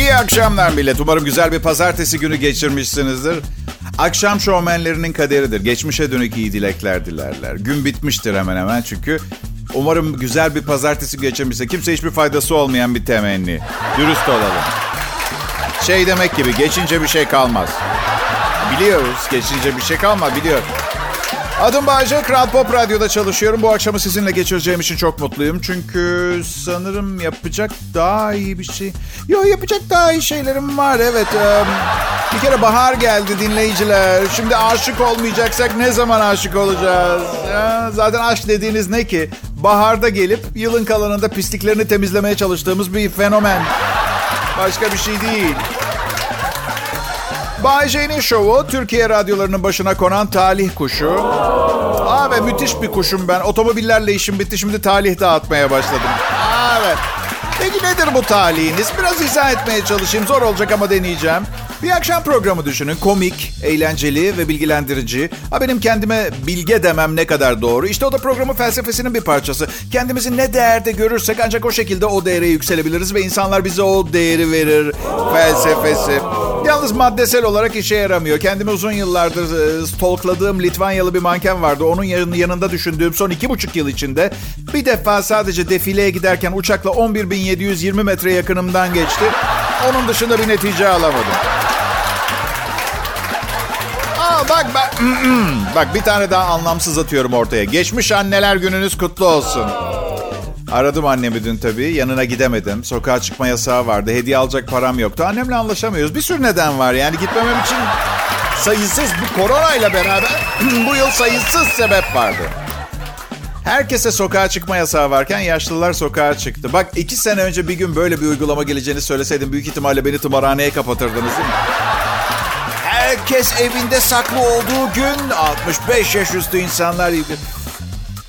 İyi akşamlar millet. Umarım güzel bir pazartesi günü geçirmişsinizdir. Akşam şovmenlerinin kaderidir. Geçmişe dönük iyi dilekler dilerler. Gün bitmiştir hemen hemen çünkü umarım güzel bir pazartesi geçirmişse kimse hiçbir faydası olmayan bir temenni. Dürüst olalım. Şey demek gibi geçince bir şey kalmaz. Biliyoruz geçince bir şey kalmaz biliyorum. Adım Bayce, Kral Pop Radyo'da çalışıyorum. Bu akşamı sizinle geçireceğim için çok mutluyum. Çünkü sanırım yapacak daha iyi bir şey... Yok yapacak daha iyi şeylerim var evet. bir kere bahar geldi dinleyiciler. Şimdi aşık olmayacaksak ne zaman aşık olacağız? zaten aşk dediğiniz ne ki? Baharda gelip yılın kalanında pisliklerini temizlemeye çalıştığımız bir fenomen. Başka bir şey değil. Bay J'nin şovu Türkiye radyolarının başına konan talih kuşu. Aa müthiş bir kuşum ben. Otomobillerle işim bitti şimdi talih dağıtmaya başladım. Aa. Peki nedir bu talihiniz? Biraz izah etmeye çalışayım. Zor olacak ama deneyeceğim. Bir akşam programı düşünün. Komik, eğlenceli ve bilgilendirici. Ha benim kendime bilge demem ne kadar doğru. İşte o da programın felsefesinin bir parçası. Kendimizi ne değerde görürsek ancak o şekilde o değere yükselebiliriz ve insanlar bize o değeri verir felsefesi. Yalnız maddesel olarak işe yaramıyor. Kendimi uzun yıllardır e, stalkladığım Litvanyalı bir manken vardı. Onun yanında düşündüğüm son iki buçuk yıl içinde bir defa sadece defileye giderken uçakla 11.720 metre yakınımdan geçti. Onun dışında bir netice alamadım. Aa bak bak. bak bir tane daha anlamsız atıyorum ortaya. Geçmiş anneler gününüz kutlu olsun. Aradım annemi dün tabii. Yanına gidemedim. Sokağa çıkma yasağı vardı. Hediye alacak param yoktu. Annemle anlaşamıyoruz. Bir sürü neden var. Yani gitmemem için sayısız bu koronayla beraber bu yıl sayısız sebep vardı. Herkese sokağa çıkma yasağı varken yaşlılar sokağa çıktı. Bak iki sene önce bir gün böyle bir uygulama geleceğini söyleseydim büyük ihtimalle beni tımarhaneye kapatırdınız değil mi? Herkes evinde saklı olduğu gün 65 yaş üstü insanlar...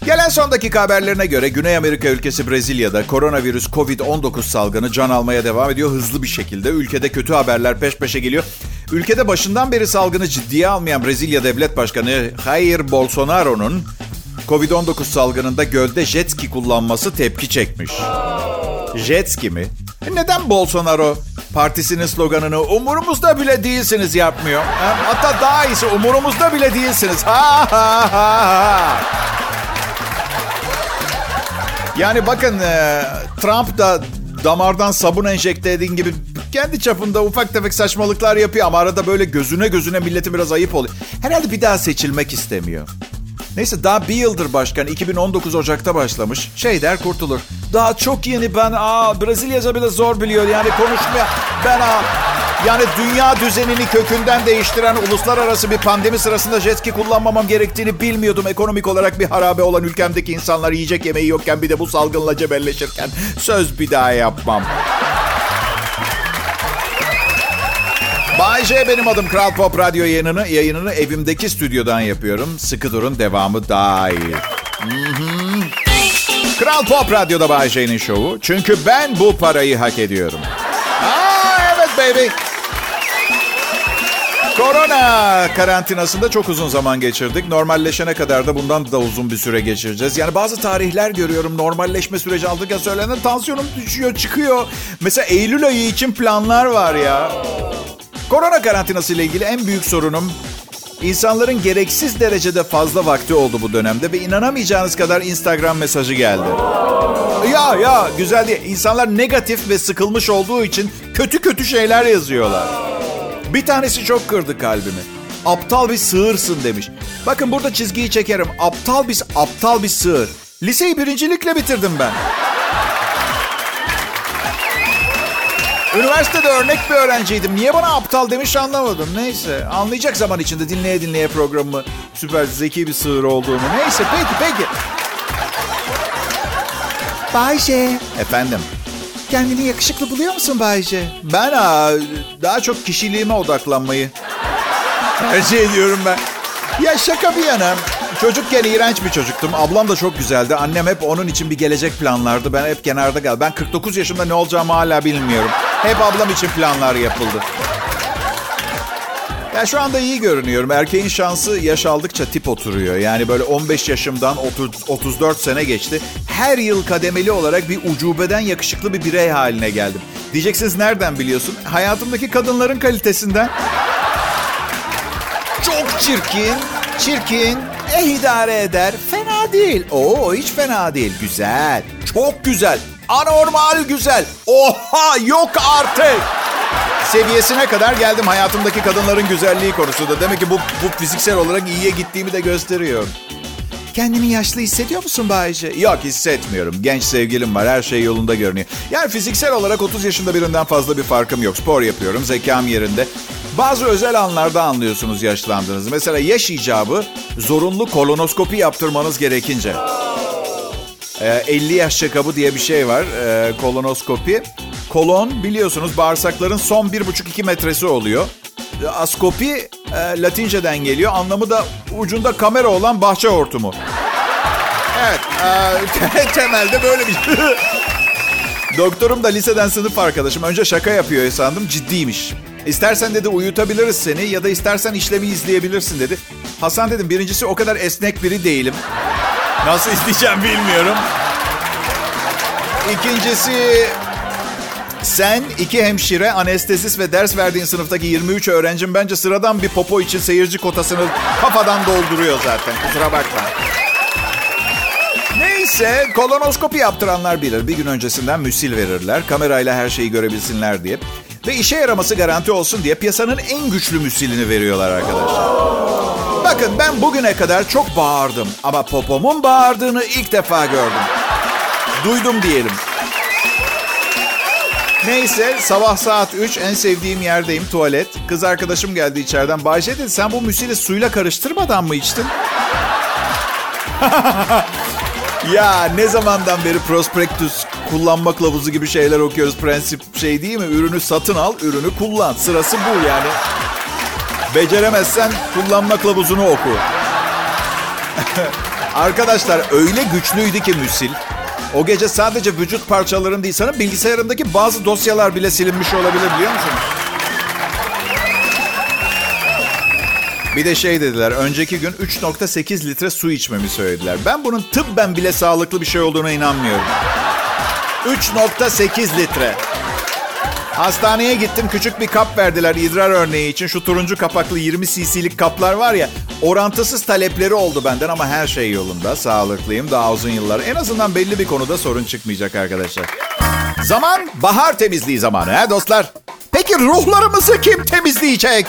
Gelen son dakika haberlerine göre Güney Amerika ülkesi Brezilya'da koronavirüs Covid-19 salgını can almaya devam ediyor hızlı bir şekilde. Ülkede kötü haberler peş peşe geliyor. Ülkede başından beri salgını ciddiye almayan Brezilya Devlet Başkanı Jair Bolsonaro'nun Covid-19 salgınında gölde jet ski kullanması tepki çekmiş. Jet ski mi? E neden Bolsonaro partisinin sloganını umurumuzda bile değilsiniz yapmıyor? Hatta daha iyisi umurumuzda bile değilsiniz. Ha ha ha ha. Yani bakın e, Trump da damardan sabun enjekte edin gibi kendi çapında ufak tefek saçmalıklar yapıyor ama arada böyle gözüne gözüne milletin biraz ayıp oluyor. Herhalde bir daha seçilmek istemiyor. Neyse daha bir yıldır başkan 2019 Ocak'ta başlamış. Şey der kurtulur. Daha çok yeni ben aa Brezilyaca bile zor biliyor yani konuşmaya. Ben aa yani dünya düzenini kökünden değiştiren uluslararası bir pandemi sırasında jet ski kullanmamam gerektiğini bilmiyordum. Ekonomik olarak bir harabe olan ülkemdeki insanlar yiyecek yemeği yokken bir de bu salgınla cebelleşirken söz bir daha yapmam. Bay J benim adım Kral Pop Radyo yayınını, yayınını evimdeki stüdyodan yapıyorum. Sıkı durun devamı daha iyi. Kral Pop Radyo'da Bay J'nin şovu. Çünkü ben bu parayı hak ediyorum. Aa evet baby. Korona karantinasında çok uzun zaman geçirdik. Normalleşene kadar da bundan da uzun bir süre geçireceğiz. Yani bazı tarihler görüyorum normalleşme süreci aldık ya söylenen tansiyonum düşüyor çıkıyor. Mesela Eylül ayı için planlar var ya. Korona karantinası ile ilgili en büyük sorunum insanların gereksiz derecede fazla vakti oldu bu dönemde ve inanamayacağınız kadar Instagram mesajı geldi. Ya ya güzel diye insanlar negatif ve sıkılmış olduğu için kötü kötü şeyler yazıyorlar. Bir tanesi çok kırdı kalbimi. Aptal bir sığırsın demiş. Bakın burada çizgiyi çekerim. Aptal bir aptal bir sığır. Liseyi birincilikle bitirdim ben. Üniversitede örnek bir öğrenciydim. Niye bana aptal demiş anlamadım. Neyse anlayacak zaman içinde dinleye dinleye programı süper zeki bir sığır olduğumu. Neyse peki peki. Bayce. Efendim. Kendini yakışıklı buluyor musun Bayce? Ben aa, daha çok kişiliğime odaklanmayı tercih ediyorum ben. Ya şaka bir yana. Çocukken iğrenç bir çocuktum. Ablam da çok güzeldi. Annem hep onun için bir gelecek planlardı. Ben hep kenarda kaldım. Ben 49 yaşımda ne olacağımı hala bilmiyorum. Hep ablam için planlar yapıldı. Ya şu anda iyi görünüyorum. Erkeğin şansı yaş aldıkça tip oturuyor. Yani böyle 15 yaşımdan 30, 34 sene geçti. her yıl kademeli olarak bir ucubeden yakışıklı bir birey haline geldim. Diyeceksiniz nereden biliyorsun? Hayatımdaki kadınların kalitesinden. Çok çirkin, çirkin, eh idare eder, fena değil. Oo hiç fena değil, güzel, çok güzel, anormal güzel. Oha yok artık. Seviyesine kadar geldim hayatımdaki kadınların güzelliği konusunda. Demek ki bu, bu fiziksel olarak iyiye gittiğimi de gösteriyor. Kendini yaşlı hissediyor musun Bayce? Yok hissetmiyorum. Genç sevgilim var. Her şey yolunda görünüyor. Yani fiziksel olarak 30 yaşında birinden fazla bir farkım yok. Spor yapıyorum. Zekam yerinde. Bazı özel anlarda anlıyorsunuz yaşlandığınızı. Mesela yaş icabı zorunlu kolonoskopi yaptırmanız gerekince. Ee, 50 yaş check diye bir şey var. Ee, kolonoskopi. Kolon biliyorsunuz bağırsakların son 1,5-2 metresi oluyor. Askopi e, Latinceden geliyor. Anlamı da ucunda kamera olan bahçe hortumu. Evet. E, temelde böyle bir şey. Doktorum da liseden sınıf arkadaşım. Önce şaka yapıyor sandım. Ciddiymiş. İstersen dedi uyutabiliriz seni ya da istersen işlemi izleyebilirsin dedi. Hasan dedim birincisi o kadar esnek biri değilim. Nasıl isteyeceğim bilmiyorum. İkincisi sen iki hemşire, anestezist ve ders verdiğin sınıftaki 23 öğrencim bence sıradan bir popo için seyirci kotasını kafadan dolduruyor zaten. Kusura bakma. Neyse kolonoskopi yaptıranlar bilir. Bir gün öncesinden müsil verirler. Kamerayla her şeyi görebilsinler diye. Ve işe yaraması garanti olsun diye piyasanın en güçlü müsilini veriyorlar arkadaşlar. Bakın ben bugüne kadar çok bağırdım. Ama popomun bağırdığını ilk defa gördüm. Duydum diyelim. Neyse sabah saat 3 en sevdiğim yerdeyim tuvalet. Kız arkadaşım geldi içeriden. Bayce dedi sen bu müsili suyla karıştırmadan mı içtin? ya ne zamandan beri prospektüs, kullanma kılavuzu gibi şeyler okuyoruz. Prensip şey değil mi? Ürünü satın al, ürünü kullan. Sırası bu yani. Beceremezsen kullanma kılavuzunu oku. Arkadaşlar öyle güçlüydü ki müsil. O gece sadece vücut parçalarım değil, sana bilgisayarımdaki bazı dosyalar bile silinmiş olabilir biliyor musun? Bir de şey dediler, önceki gün 3.8 litre su içmemi söylediler. Ben bunun tıbben bile sağlıklı bir şey olduğuna inanmıyorum. 3.8 litre. Hastaneye gittim küçük bir kap verdiler idrar örneği için. Şu turuncu kapaklı 20 cc'lik kaplar var ya. Orantısız talepleri oldu benden ama her şey yolunda. Sağlıklıyım daha uzun yıllar. En azından belli bir konuda sorun çıkmayacak arkadaşlar. Zaman bahar temizliği zamanı he dostlar. Peki ruhlarımızı kim temizleyecek?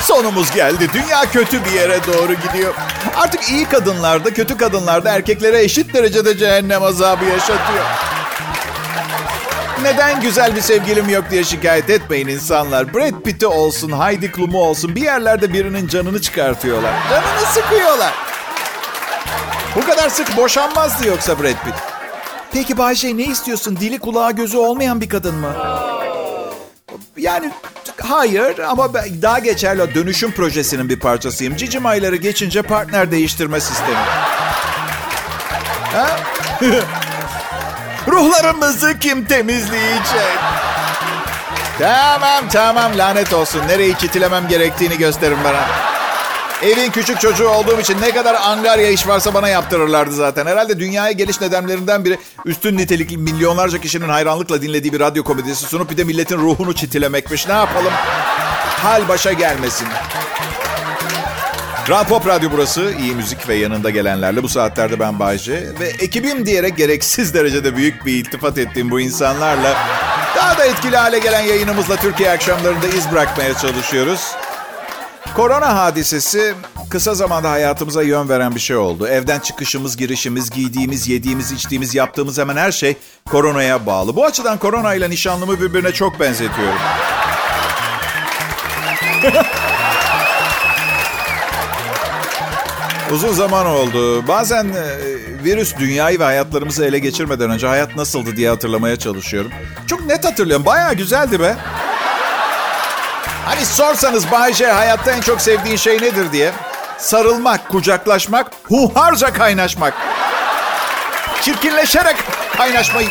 Sonumuz geldi. Dünya kötü bir yere doğru gidiyor. Artık iyi kadınlarda, kötü kadınlarda erkeklere eşit derecede cehennem azabı yaşatıyor. Neden güzel bir sevgilim yok diye şikayet etmeyin insanlar. Brad Pitt'i olsun, Heidi Klum'u olsun bir yerlerde birinin canını çıkartıyorlar. Canını sıkıyorlar. Bu kadar sık boşanmazdı yoksa Brad Pitt. Peki Bayşe ne istiyorsun? Dili kulağı gözü olmayan bir kadın mı? Yani hayır ama daha geçerli dönüşüm projesinin bir parçasıyım. Cicim ayları geçince partner değiştirme sistemi. Ha? Ruhlarımızı kim temizleyecek? Tamam tamam lanet olsun. Nereyi çitilemem gerektiğini gösterin bana. Evin küçük çocuğu olduğum için ne kadar angarya iş varsa bana yaptırırlardı zaten. Herhalde dünyaya geliş nedenlerinden biri üstün nitelikli milyonlarca kişinin hayranlıkla dinlediği bir radyo komedisi sunup bir de milletin ruhunu çitilemekmiş. Ne yapalım? Hal başa gelmesin. Kral Pop Radyo burası. İyi müzik ve yanında gelenlerle bu saatlerde ben Bayce. Ve ekibim diyerek gereksiz derecede büyük bir iltifat ettiğim bu insanlarla daha da etkili hale gelen yayınımızla Türkiye akşamlarında iz bırakmaya çalışıyoruz. Korona hadisesi kısa zamanda hayatımıza yön veren bir şey oldu. Evden çıkışımız, girişimiz, giydiğimiz, yediğimiz, içtiğimiz, yaptığımız hemen her şey koronaya bağlı. Bu açıdan korona ile nişanlımı birbirine çok benzetiyorum. Uzun zaman oldu. Bazen e, virüs dünyayı ve hayatlarımızı ele geçirmeden önce hayat nasıldı diye hatırlamaya çalışıyorum. Çok net hatırlıyorum. Bayağı güzeldi be. Hani sorsanız Bayce hayatta en çok sevdiğin şey nedir diye. Sarılmak, kucaklaşmak, huharca kaynaşmak. Çirkinleşerek kaynaşmayı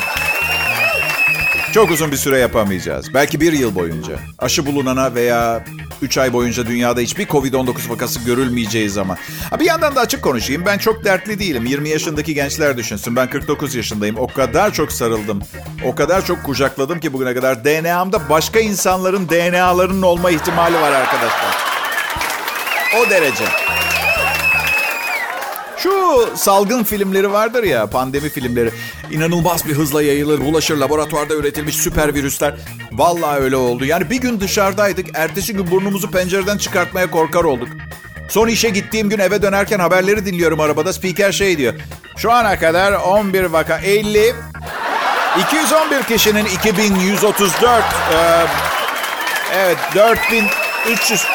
Çok uzun bir süre yapamayacağız. Belki bir yıl boyunca. Aşı bulunana veya 3 ay boyunca dünyada hiçbir Covid-19 vakası görülmeyeceği zaman. Ha bir yandan da açık konuşayım. Ben çok dertli değilim. 20 yaşındaki gençler düşünsün. Ben 49 yaşındayım. O kadar çok sarıldım. O kadar çok kucakladım ki bugüne kadar. DNA'mda başka insanların DNA'larının olma ihtimali var arkadaşlar. O derece. Şu salgın filmleri vardır ya, pandemi filmleri. İnanılmaz bir hızla yayılır, bulaşır, laboratuvarda üretilmiş süper virüsler. Vallahi öyle oldu. Yani bir gün dışarıdaydık, ertesi gün burnumuzu pencereden çıkartmaya korkar olduk. Son işe gittiğim gün eve dönerken haberleri dinliyorum arabada. Spiker şey diyor. Şu ana kadar 11 vaka, 50, 211 kişinin 2134, e, evet 4300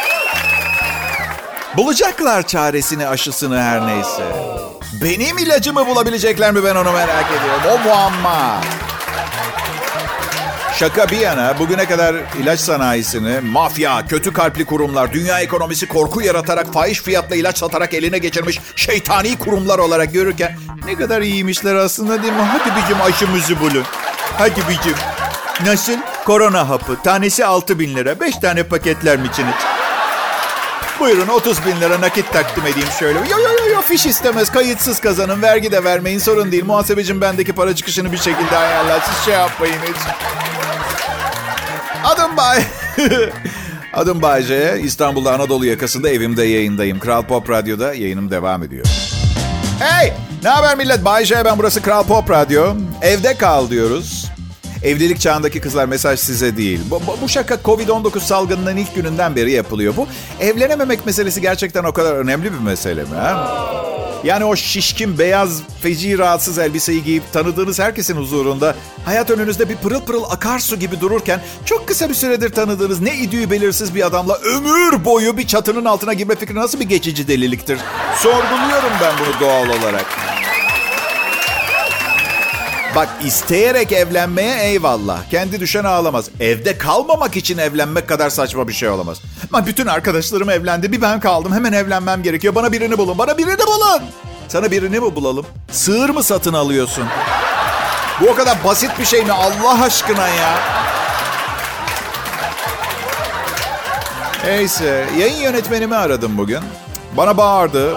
Bulacaklar çaresini, aşısını her neyse. Benim ilacımı bulabilecekler mi ben onu merak ediyorum. O muamma. Şaka bir yana bugüne kadar ilaç sanayisini mafya, kötü kalpli kurumlar, dünya ekonomisi korku yaratarak fahiş fiyatla ilaç satarak eline geçirmiş şeytani kurumlar olarak görürken ne kadar iyiymişler aslında değil mi? Hadi bicim aşımızı bulun. Hadi bicim. Nasıl? Korona hapı. Tanesi 6 bin lira. 5 tane paketler misiniz? Buyurun 30 bin lira nakit takdim edeyim şöyle. Yo yo yo yo fiş istemez. Kayıtsız kazanın. Vergi de vermeyin. Sorun değil. Muhasebecim bendeki para çıkışını bir şekilde ayarlar. Siz şey yapmayın hiç. Adım Bay. Adım Bayce. İstanbul'da Anadolu yakasında evimde yayındayım. Kral Pop Radyo'da yayınım devam ediyor. Hey! Ne haber millet? Bayce ben burası Kral Pop Radyo. Evde kal diyoruz. Evlilik çağındaki kızlar mesaj size değil. Bu, bu şaka Covid-19 salgınının ilk gününden beri yapılıyor. Bu evlenememek meselesi gerçekten o kadar önemli bir mesele mi? Ha? Yani o şişkin, beyaz, feci rahatsız elbiseyi giyip tanıdığınız herkesin huzurunda hayat önünüzde bir pırıl pırıl akarsu gibi dururken çok kısa bir süredir tanıdığınız ne idüğü belirsiz bir adamla ömür boyu bir çatının altına girme fikri nasıl bir geçici deliliktir? Sorguluyorum ben bunu doğal olarak. Bak isteyerek evlenmeye eyvallah. Kendi düşen ağlamaz. Evde kalmamak için evlenmek kadar saçma bir şey olamaz. Ben bütün arkadaşlarım evlendi. Bir ben kaldım. Hemen evlenmem gerekiyor. Bana birini bulun. Bana birini bulun. Sana birini mi bulalım? Sığır mı satın alıyorsun? Bu o kadar basit bir şey mi Allah aşkına ya? Neyse, yayın yönetmenimi aradım bugün. Bana bağırdı.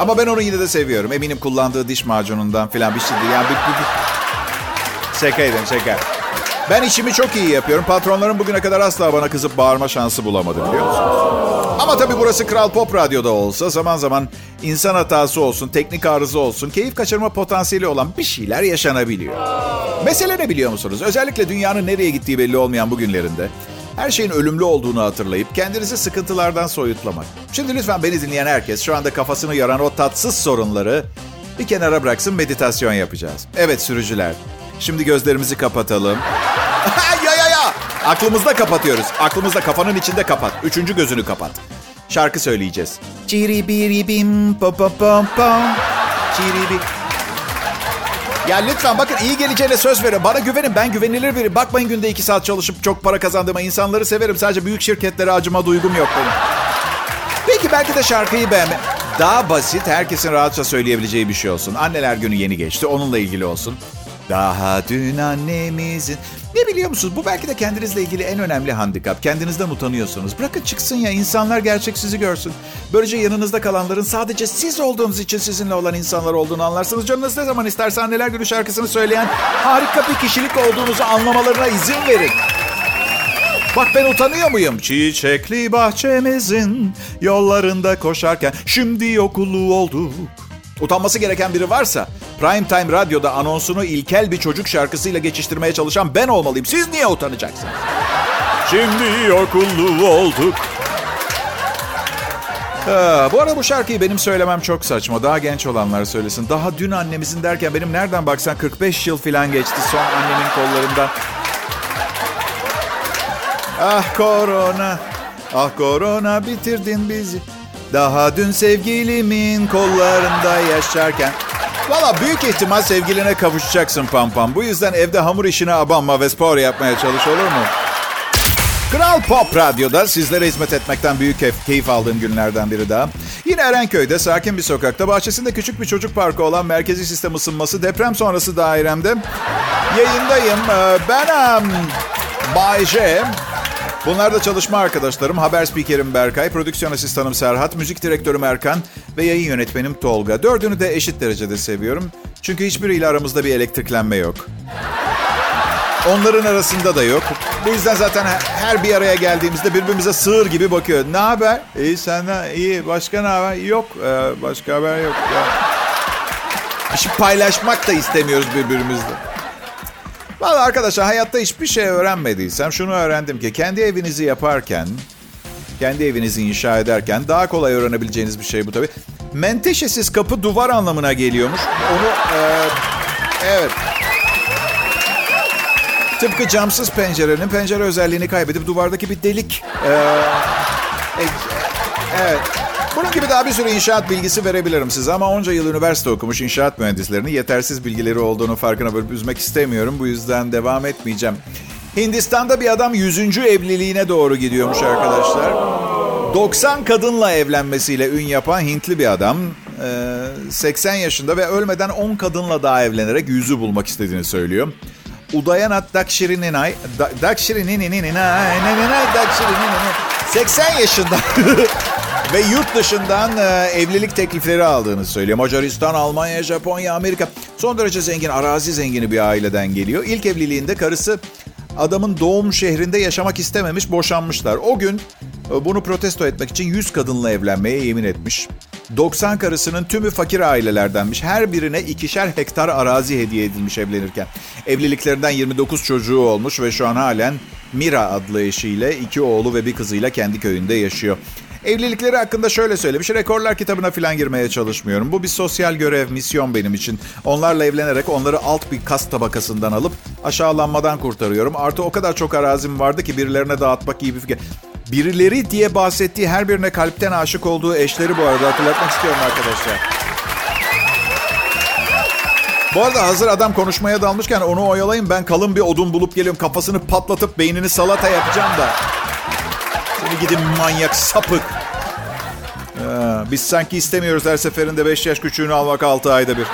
Ama ben onu yine de seviyorum. Eminim kullandığı diş macunundan falan bir şeydi. Yani bir, bir, bir... Şakaydım şaka. Ben işimi çok iyi yapıyorum. Patronlarım bugüne kadar asla bana kızıp bağırma şansı bulamadı biliyor musunuz? Ama tabii burası Kral Pop Radyo'da olsa zaman zaman insan hatası olsun, teknik arıza olsun, keyif kaçırma potansiyeli olan bir şeyler yaşanabiliyor. Mesele ne biliyor musunuz? Özellikle dünyanın nereye gittiği belli olmayan bu günlerinde her şeyin ölümlü olduğunu hatırlayıp kendinizi sıkıntılardan soyutlamak. Şimdi lütfen beni dinleyen herkes şu anda kafasını yaran o tatsız sorunları bir kenara bıraksın meditasyon yapacağız. Evet sürücüler. Şimdi gözlerimizi kapatalım. ya ya ya. Aklımızda kapatıyoruz. Aklımızda kafanın içinde kapat. Üçüncü gözünü kapat. Şarkı söyleyeceğiz. Çiri biri bim pa pa pa pa. Çiri bi. Ya lütfen bakın iyi geleceğine söz verin. Bana güvenin ben güvenilir biriyim. Bakmayın günde iki saat çalışıp çok para kazandığıma. insanları severim. Sadece büyük şirketlere acıma duygum yok benim. Peki belki de şarkıyı beğenme. Daha basit, herkesin rahatça söyleyebileceği bir şey olsun. Anneler günü yeni geçti, onunla ilgili olsun. Daha dün annemizin... Ne biliyor musunuz? Bu belki de kendinizle ilgili en önemli handikap. Kendinizden utanıyorsunuz. Bırakın çıksın ya insanlar gerçek sizi görsün. Böylece yanınızda kalanların sadece siz olduğunuz için sizinle olan insanlar olduğunu anlarsınız. Canınız ne zaman isterse anneler günü şarkısını söyleyen harika bir kişilik olduğunuzu anlamalarına izin verin. Bak ben utanıyor muyum? Çiçekli bahçemizin yollarında koşarken şimdi okulu olduk. Utanması gereken biri varsa Prime Time Radyo'da anonsunu ilkel bir çocuk şarkısıyla geçiştirmeye çalışan ben olmalıyım. Siz niye utanacaksınız? Şimdi okullu olduk. Ha, bu arada bu şarkıyı benim söylemem çok saçma. Daha genç olanlar söylesin. Daha dün annemizin derken benim nereden baksan 45 yıl falan geçti son annemin kollarından. Ah korona, ah korona bitirdin bizi. Daha dün sevgilimin kollarında yaşarken. Valla büyük ihtimal sevgiline kavuşacaksın Pam Pam. Bu yüzden evde hamur işine abanma ve spor yapmaya çalış olur mu? Kral Pop Radyo'da sizlere hizmet etmekten büyük keyif, aldığım günlerden biri daha. Yine Erenköy'de sakin bir sokakta bahçesinde küçük bir çocuk parkı olan merkezi sistem ısınması deprem sonrası dairemde Yayındayım. Ee, Ben Bay J. Bunlar da çalışma arkadaşlarım. Haber spikerim Berkay, prodüksiyon asistanım Serhat, müzik direktörüm Erkan ve yayın yönetmenim Tolga. Dördünü de eşit derecede seviyorum. Çünkü hiçbiriyle aramızda bir elektriklenme yok. Onların arasında da yok. Bu yüzden zaten her bir araya geldiğimizde birbirimize sığır gibi bakıyor. Ne haber? İyi senden iyi. Başka ne haber? Yok. Ee, başka haber yok. Ya. Şey paylaşmak da istemiyoruz birbirimizle. Valla arkadaşlar hayatta hiçbir şey öğrenmediysem şunu öğrendim ki kendi evinizi yaparken, kendi evinizi inşa ederken daha kolay öğrenebileceğiniz bir şey bu tabii. Menteşesiz kapı duvar anlamına geliyormuş. Onu e, evet. Tıpkı camsız pencerenin pencere özelliğini kaybedip duvardaki bir delik. Ee, e, evet. Bunun gibi daha bir sürü inşaat bilgisi verebilirim size ama onca yıl üniversite okumuş inşaat mühendislerinin yetersiz bilgileri olduğunu farkına varıp üzmek istemiyorum. Bu yüzden devam etmeyeceğim. Hindistan'da bir adam 100. evliliğine doğru gidiyormuş arkadaşlar. 90 kadınla evlenmesiyle ün yapan Hintli bir adam. 80 yaşında ve ölmeden 10 kadınla daha evlenerek yüzü bulmak istediğini söylüyor. Udayanat Dakshirininay, Dakshirininay, 80 yaşında ve yurt dışından e, evlilik teklifleri aldığını söylüyor. Macaristan, Almanya, Japonya, Amerika. Son derece zengin, arazi zengini bir aileden geliyor. İlk evliliğinde karısı adamın doğum şehrinde yaşamak istememiş, boşanmışlar. O gün e, bunu protesto etmek için 100 kadınla evlenmeye yemin etmiş. 90 karısının tümü fakir ailelerdenmiş. Her birine ikişer hektar arazi hediye edilmiş evlenirken. Evliliklerinden 29 çocuğu olmuş ve şu an halen Mira adlı eşiyle iki oğlu ve bir kızıyla kendi köyünde yaşıyor. Evlilikleri hakkında şöyle söylemiş. Rekorlar kitabına falan girmeye çalışmıyorum. Bu bir sosyal görev, misyon benim için. Onlarla evlenerek onları alt bir kas tabakasından alıp aşağılanmadan kurtarıyorum. Artı o kadar çok arazim vardı ki birilerine dağıtmak iyi bir fikir. Birileri diye bahsettiği her birine kalpten aşık olduğu eşleri bu arada hatırlatmak istiyorum arkadaşlar. Bu arada hazır adam konuşmaya dalmışken onu oyalayın. Ben kalın bir odun bulup geliyorum. Kafasını patlatıp beynini salata yapacağım da. Seni gidin manyak sapık. Ee, biz sanki istemiyoruz her seferinde 5 yaş küçüğünü almak 6 ayda bir.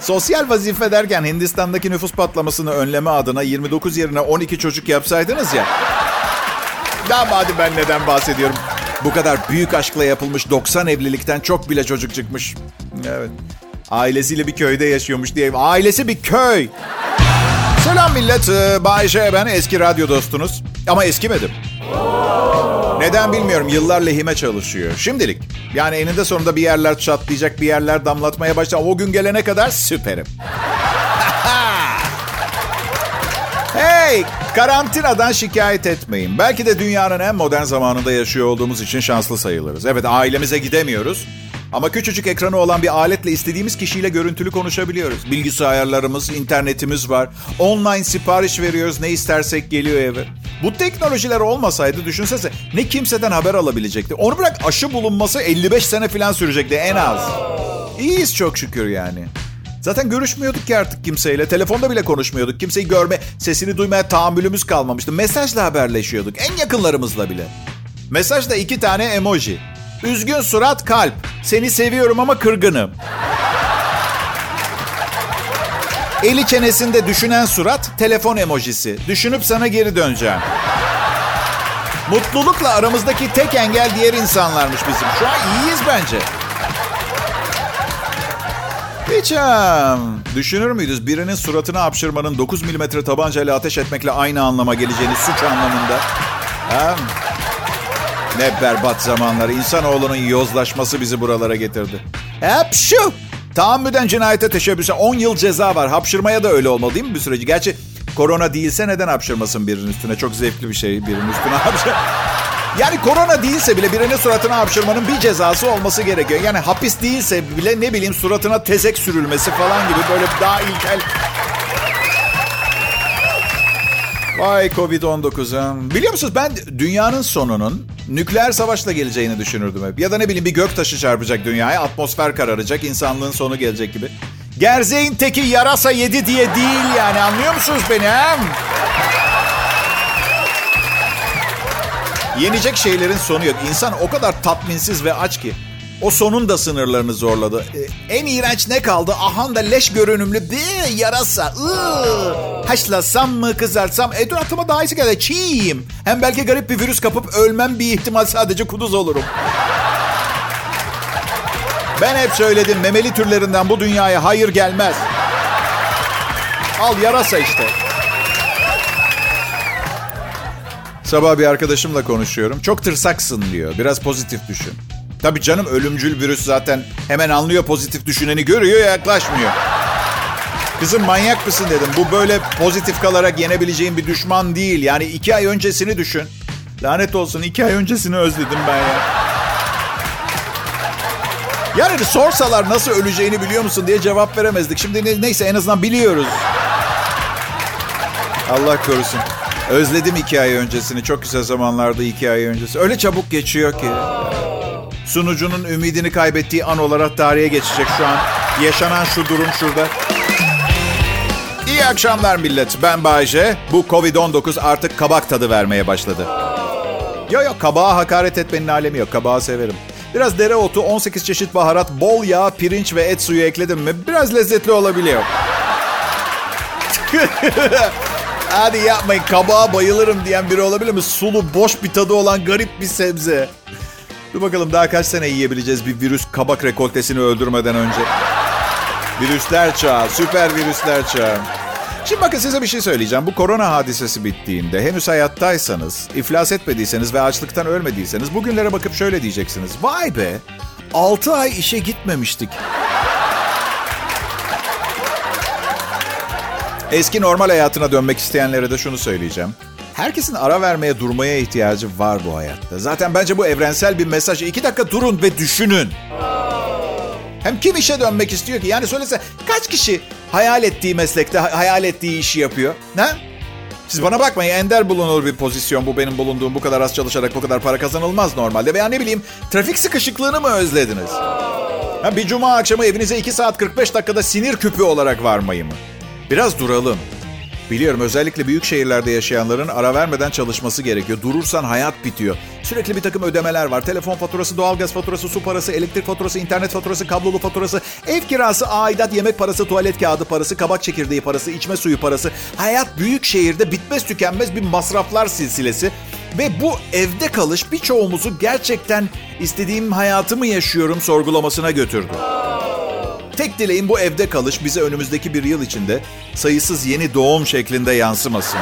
Sosyal vazife derken Hindistan'daki nüfus patlamasını önleme adına 29 yerine 12 çocuk yapsaydınız ya. Daha hadi ben neden bahsediyorum. Bu kadar büyük aşkla yapılmış 90 evlilikten çok bile çocuk çıkmış. Evet. Ailesiyle bir köyde yaşıyormuş diye. Ailesi bir köy. Selam millet. Ee, Bay J ben eski radyo dostunuz. Ama eskimedim. Neden bilmiyorum. Yıllar lehime çalışıyor. Şimdilik. Yani eninde sonunda bir yerler çatlayacak, bir yerler damlatmaya başlar. O gün gelene kadar süperim. hey! Karantinadan şikayet etmeyin. Belki de dünyanın en modern zamanında yaşıyor olduğumuz için şanslı sayılırız. Evet ailemize gidemiyoruz. Ama küçücük ekranı olan bir aletle istediğimiz kişiyle görüntülü konuşabiliyoruz. Bilgisayarlarımız, internetimiz var. Online sipariş veriyoruz, ne istersek geliyor eve. Bu teknolojiler olmasaydı düşünsese ne kimseden haber alabilecekti. Onu bırak aşı bulunması 55 sene falan sürecekti en az. İyiyiz çok şükür yani. Zaten görüşmüyorduk ki artık kimseyle. Telefonda bile konuşmuyorduk. Kimseyi görme, sesini duymaya tahammülümüz kalmamıştı. Mesajla haberleşiyorduk. En yakınlarımızla bile. Mesajda iki tane emoji. Üzgün surat kalp. Seni seviyorum ama kırgınım. Eli çenesinde düşünen surat telefon emojisi. Düşünüp sana geri döneceğim. Mutlulukla aramızdaki tek engel diğer insanlarmış bizim. Şu an iyiyiz bence. Hiç düşünür müydünüz birinin suratına hapşırmanın 9 milimetre tabancayla ateş etmekle aynı anlama geleceğini suç anlamında? Ha? Ne berbat zamanlar. İnsanoğlunun yozlaşması bizi buralara getirdi. Hep şu. Tahammüden cinayete teşebbüse 10 yıl ceza var. Hapşırmaya da öyle olmalı değil mi bir süreci? Gerçi korona değilse neden hapşırmasın birinin üstüne? Çok zevkli bir şey birinin üstüne hapşır. Yani korona değilse bile birinin suratına hapşırmanın bir cezası olması gerekiyor. Yani hapis değilse bile ne bileyim suratına tezek sürülmesi falan gibi böyle daha ilkel Vay Covid-19 ha. Biliyor musunuz ben dünyanın sonunun nükleer savaşla geleceğini düşünürdüm hep. Ya da ne bileyim bir gök taşı çarpacak dünyaya, atmosfer kararacak, insanlığın sonu gelecek gibi. Gerzeğin teki yarasa yedi diye değil yani anlıyor musunuz beni hem? Yenecek şeylerin sonu yok. İnsan o kadar tatminsiz ve aç ki. O sonun da sınırlarını zorladı. Ee, en iğrenç ne kaldı? Ahan da leş görünümlü bir yarasa. Iı. Haşlasam mı kızartsam? E dur daha iyisi geldi. Çiğ. Hem belki garip bir virüs kapıp ölmem bir ihtimal sadece kuduz olurum. Ben hep söyledim memeli türlerinden bu dünyaya hayır gelmez. Al yarasa işte. Sabah bir arkadaşımla konuşuyorum. Çok tırsaksın diyor. Biraz pozitif düşün. Tabii canım ölümcül virüs zaten hemen anlıyor pozitif düşüneni görüyor yaklaşmıyor. Kızım manyak mısın dedim. Bu böyle pozitif kalarak yenebileceğin bir düşman değil. Yani iki ay öncesini düşün. Lanet olsun iki ay öncesini özledim ben ya. Yani sorsalar nasıl öleceğini biliyor musun diye cevap veremezdik. Şimdi ne, neyse en azından biliyoruz. Allah korusun. Özledim iki ay öncesini. Çok güzel zamanlarda iki ay öncesi. Öyle çabuk geçiyor ki. Sunucunun ümidini kaybettiği an olarak tarihe geçecek şu an. Yaşanan şu durum şurada. İyi akşamlar millet. Ben Bayce. Bu Covid-19 artık kabak tadı vermeye başladı. Yok yok kabağa hakaret etmenin alemi yok. Kabağı severim. Biraz dereotu, 18 çeşit baharat, bol yağ, pirinç ve et suyu ekledim mi biraz lezzetli olabiliyor. Hadi yapmayın kabağa bayılırım diyen biri olabilir mi? Sulu, boş bir tadı olan garip bir sebze. Dur bakalım daha kaç sene yiyebileceğiz bir virüs kabak rekoltesini öldürmeden önce. Virüsler çağı, süper virüsler çağı. Şimdi bakın size bir şey söyleyeceğim. Bu korona hadisesi bittiğinde henüz hayattaysanız, iflas etmediyseniz ve açlıktan ölmediyseniz bugünlere bakıp şöyle diyeceksiniz. Vay be 6 ay işe gitmemiştik. Eski normal hayatına dönmek isteyenlere de şunu söyleyeceğim. Herkesin ara vermeye durmaya ihtiyacı var bu hayatta. Zaten bence bu evrensel bir mesaj. İki dakika durun ve düşünün. Hem kim işe dönmek istiyor ki? Yani söylese kaç kişi hayal ettiği meslekte hayal ettiği işi yapıyor? Ne? Siz bana bakmayın ender bulunur bir pozisyon bu benim bulunduğum bu kadar az çalışarak bu kadar para kazanılmaz normalde. Veya ne bileyim trafik sıkışıklığını mı özlediniz? Ha, bir cuma akşamı evinize 2 saat 45 dakikada sinir küpü olarak varmayı mı? Biraz duralım. Biliyorum özellikle büyük şehirlerde yaşayanların ara vermeden çalışması gerekiyor. Durursan hayat bitiyor. Sürekli bir takım ödemeler var. Telefon faturası, doğalgaz faturası, su parası, elektrik faturası, internet faturası, kablolu faturası, ev kirası, aidat, yemek parası, tuvalet kağıdı parası, kabak çekirdeği parası, içme suyu parası. Hayat büyük şehirde bitmez tükenmez bir masraflar silsilesi. Ve bu evde kalış birçoğumuzu gerçekten istediğim hayatı mı yaşıyorum sorgulamasına götürdü. Tek dileğim bu evde kalış bize önümüzdeki bir yıl içinde sayısız yeni doğum şeklinde yansımasın.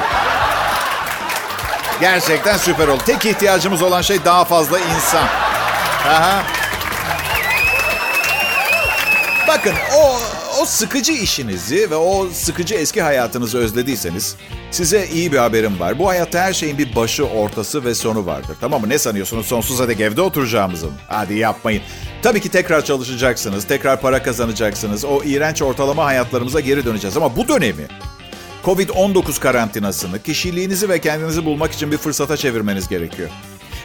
Gerçekten süper oldu. Tek ihtiyacımız olan şey daha fazla insan. Aha. Bakın o o sıkıcı işinizi ve o sıkıcı eski hayatınızı özlediyseniz size iyi bir haberim var. Bu hayatta her şeyin bir başı, ortası ve sonu vardır. Tamam mı? Ne sanıyorsunuz? Sonsuza dek evde oturacağımızı mı? Hadi yapmayın. Tabii ki tekrar çalışacaksınız, tekrar para kazanacaksınız. O iğrenç ortalama hayatlarımıza geri döneceğiz. Ama bu dönemi Covid-19 karantinasını kişiliğinizi ve kendinizi bulmak için bir fırsata çevirmeniz gerekiyor.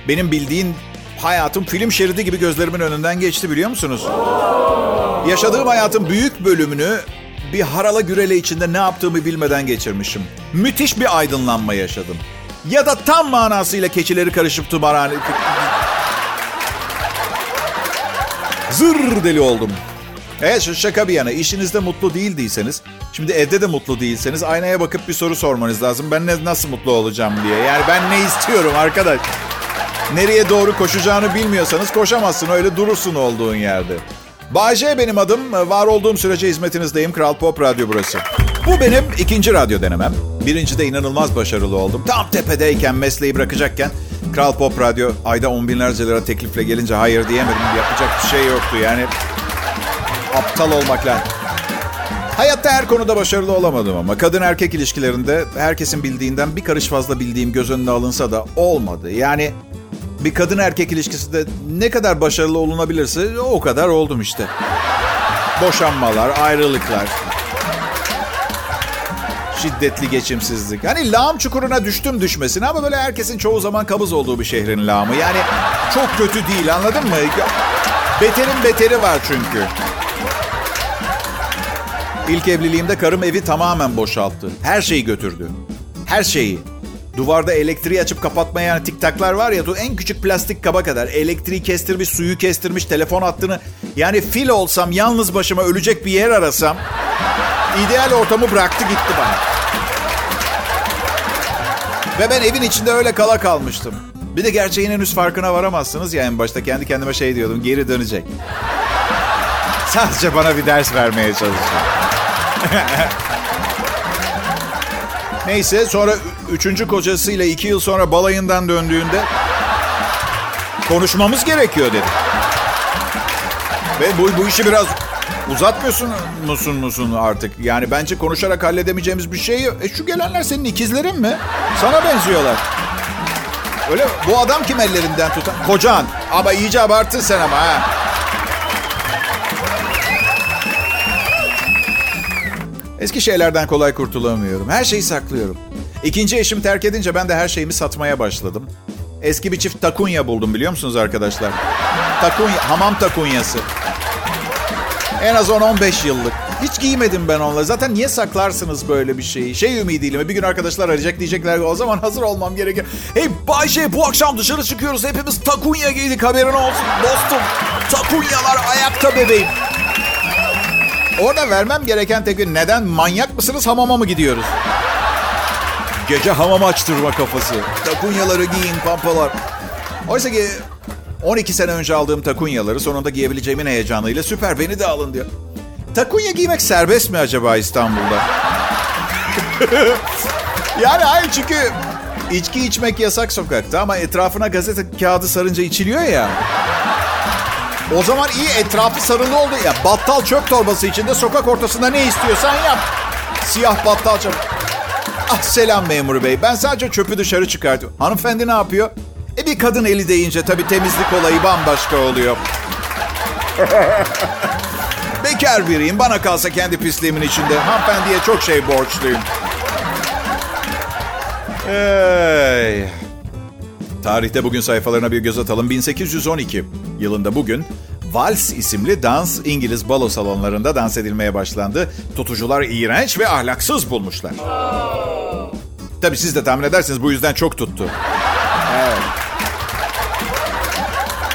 Benim bildiğin hayatım film şeridi gibi gözlerimin önünden geçti biliyor musunuz? Yaşadığım hayatın büyük bölümünü bir harala gürele içinde ne yaptığımı bilmeden geçirmişim. Müthiş bir aydınlanma yaşadım. Ya da tam manasıyla keçileri karışıp tımarhane... Zır deli oldum. Evet şaka bir yana işinizde mutlu değildiyseniz, şimdi evde de mutlu değilseniz aynaya bakıp bir soru sormanız lazım. Ben ne, nasıl mutlu olacağım diye. Yani ben ne istiyorum arkadaş? Nereye doğru koşacağını bilmiyorsanız koşamazsın öyle durursun olduğun yerde. Bayce benim adım. Var olduğum sürece hizmetinizdeyim. Kral Pop Radyo burası. Bu benim ikinci radyo denemem. Birincide inanılmaz başarılı oldum. Tam tepedeyken, mesleği bırakacakken Kral Pop Radyo ayda on binlerce lira teklifle gelince hayır diyemedim. Yapacak bir şey yoktu yani. Aptal olmakla. Hayatta her konuda başarılı olamadım ama kadın erkek ilişkilerinde herkesin bildiğinden bir karış fazla bildiğim göz önüne alınsa da olmadı. Yani bir kadın erkek ilişkisinde ne kadar başarılı olunabilirse o kadar oldum işte. Boşanmalar, ayrılıklar. Şiddetli geçimsizlik. Hani lağım çukuruna düştüm düşmesine ama böyle herkesin çoğu zaman kabız olduğu bir şehrin lağımı. Yani çok kötü değil anladın mı? Beterin beteri var çünkü. İlk evliliğimde karım evi tamamen boşalttı. Her şeyi götürdü. Her şeyi. Duvarda elektriği açıp kapatmayan tiktaklar var ya en küçük plastik kaba kadar elektriği kestirmiş, suyu kestirmiş, telefon hattını yani fil olsam yalnız başıma ölecek bir yer arasam ideal ortamı bıraktı gitti bana. Ve ben evin içinde öyle kala kalmıştım. Bir de gerçeğin henüz farkına varamazsınız ya en başta kendi kendime şey diyordum geri dönecek. Sadece bana bir ders vermeye çalışıyor. Neyse sonra üçüncü kocasıyla iki yıl sonra balayından döndüğünde konuşmamız gerekiyor dedi. Ve bu, bu işi biraz uzatmıyorsun musun musun artık? Yani bence konuşarak halledemeyeceğimiz bir şey. E şu gelenler senin ikizlerin mi? Sana benziyorlar. Öyle mi? Bu adam kim ellerinden tutan? Kocan. Ama iyice abarttın sen ama ha. Eski şeylerden kolay kurtulamıyorum. Her şeyi saklıyorum. İkinci eşim terk edince ben de her şeyimi satmaya başladım. Eski bir çift takunya buldum biliyor musunuz arkadaşlar? Takunya, hamam takunyası. En az 10-15 yıllık. Hiç giymedim ben onları. Zaten niye saklarsınız böyle bir şeyi? Şey ümidiyle mi? Bir gün arkadaşlar arayacak diyecekler o zaman hazır olmam gerekiyor. Hey Bayşe bu akşam dışarı çıkıyoruz. Hepimiz takunya giydik haberin olsun. Dostum takunyalar ayakta bebeğim. Orada vermem gereken tek gün neden manyak mısınız hamama mı gidiyoruz? Gece hamam açtırma kafası. Takunyaları giyin pampalar. Oysa ki 12 sene önce aldığım takunyaları sonunda giyebileceğimin heyecanıyla süper beni de alın diyor. Takunya giymek serbest mi acaba İstanbul'da? yani hayır çünkü içki içmek yasak sokakta ama etrafına gazete kağıdı sarınca içiliyor ya. O zaman iyi etrafı sarılı oldu. Ya battal çöp torbası içinde sokak ortasında ne istiyorsan yap. Siyah battal çöp. Ah selam memur bey. Ben sadece çöpü dışarı çıkartıyorum. Hanımefendi ne yapıyor? E bir kadın eli deyince tabii temizlik olayı bambaşka oluyor. Bekar biriyim. Bana kalsa kendi pisliğimin içinde. Hanımefendiye çok şey borçluyum. Hey. Tarihte bugün sayfalarına bir göz atalım. 1812 yılında bugün Vals isimli dans İngiliz balo salonlarında dans edilmeye başlandı. Tutucular iğrenç ve ahlaksız bulmuşlar. Tabii siz de tahmin edersiniz bu yüzden çok tuttu. Evet.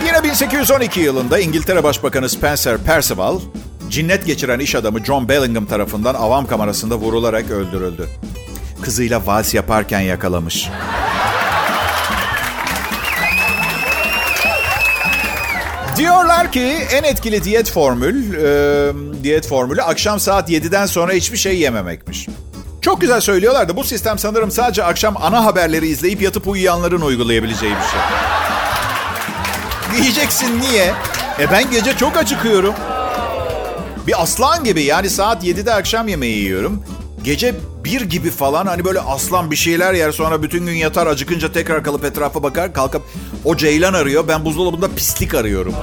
Yine 1812 yılında İngiltere Başbakanı Spencer Perceval, cinnet geçiren iş adamı John Bellingham tarafından avam kamerasında vurularak öldürüldü. Kızıyla vals yaparken yakalamış. Diyorlar ki en etkili diyet formül, e, diyet formülü akşam saat 7'den sonra hiçbir şey yememekmiş. Çok güzel söylüyorlar da bu sistem sanırım sadece akşam ana haberleri izleyip yatıp uyuyanların uygulayabileceği bir şey. Diyeceksin niye? E ben gece çok acıkıyorum. Bir aslan gibi yani saat 7'de akşam yemeği yiyorum. Gece bir gibi falan hani böyle aslan bir şeyler yer sonra bütün gün yatar acıkınca tekrar kalıp etrafa bakar kalkıp o ceylan arıyor ben buzdolabında pislik arıyorum.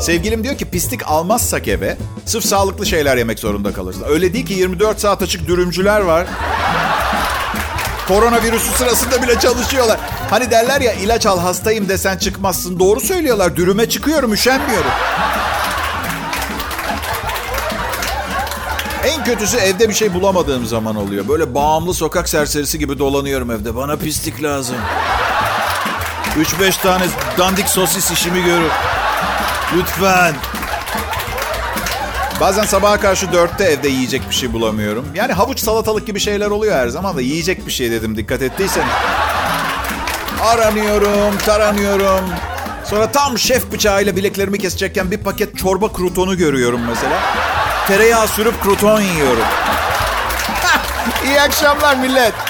Sevgilim diyor ki pislik almazsak eve sırf sağlıklı şeyler yemek zorunda kalırsın. Öyle değil ki 24 saat açık dürümcüler var. Koronavirüsü sırasında bile çalışıyorlar. Hani derler ya ilaç al hastayım desen çıkmazsın. Doğru söylüyorlar. Dürüme çıkıyorum, üşenmiyorum. En kötüsü evde bir şey bulamadığım zaman oluyor. Böyle bağımlı sokak serserisi gibi dolanıyorum evde. Bana pislik lazım. 3-5 tane dandik sosis işimi görür. Lütfen. Bazen sabaha karşı dörtte evde yiyecek bir şey bulamıyorum. Yani havuç salatalık gibi şeyler oluyor her zaman da yiyecek bir şey dedim dikkat ettiyseniz. Aranıyorum, taranıyorum. Sonra tam şef bıçağıyla bileklerimi kesecekken bir paket çorba krutonu görüyorum mesela. Tereyağı sürüp kruton yiyorum. İyi akşamlar millet.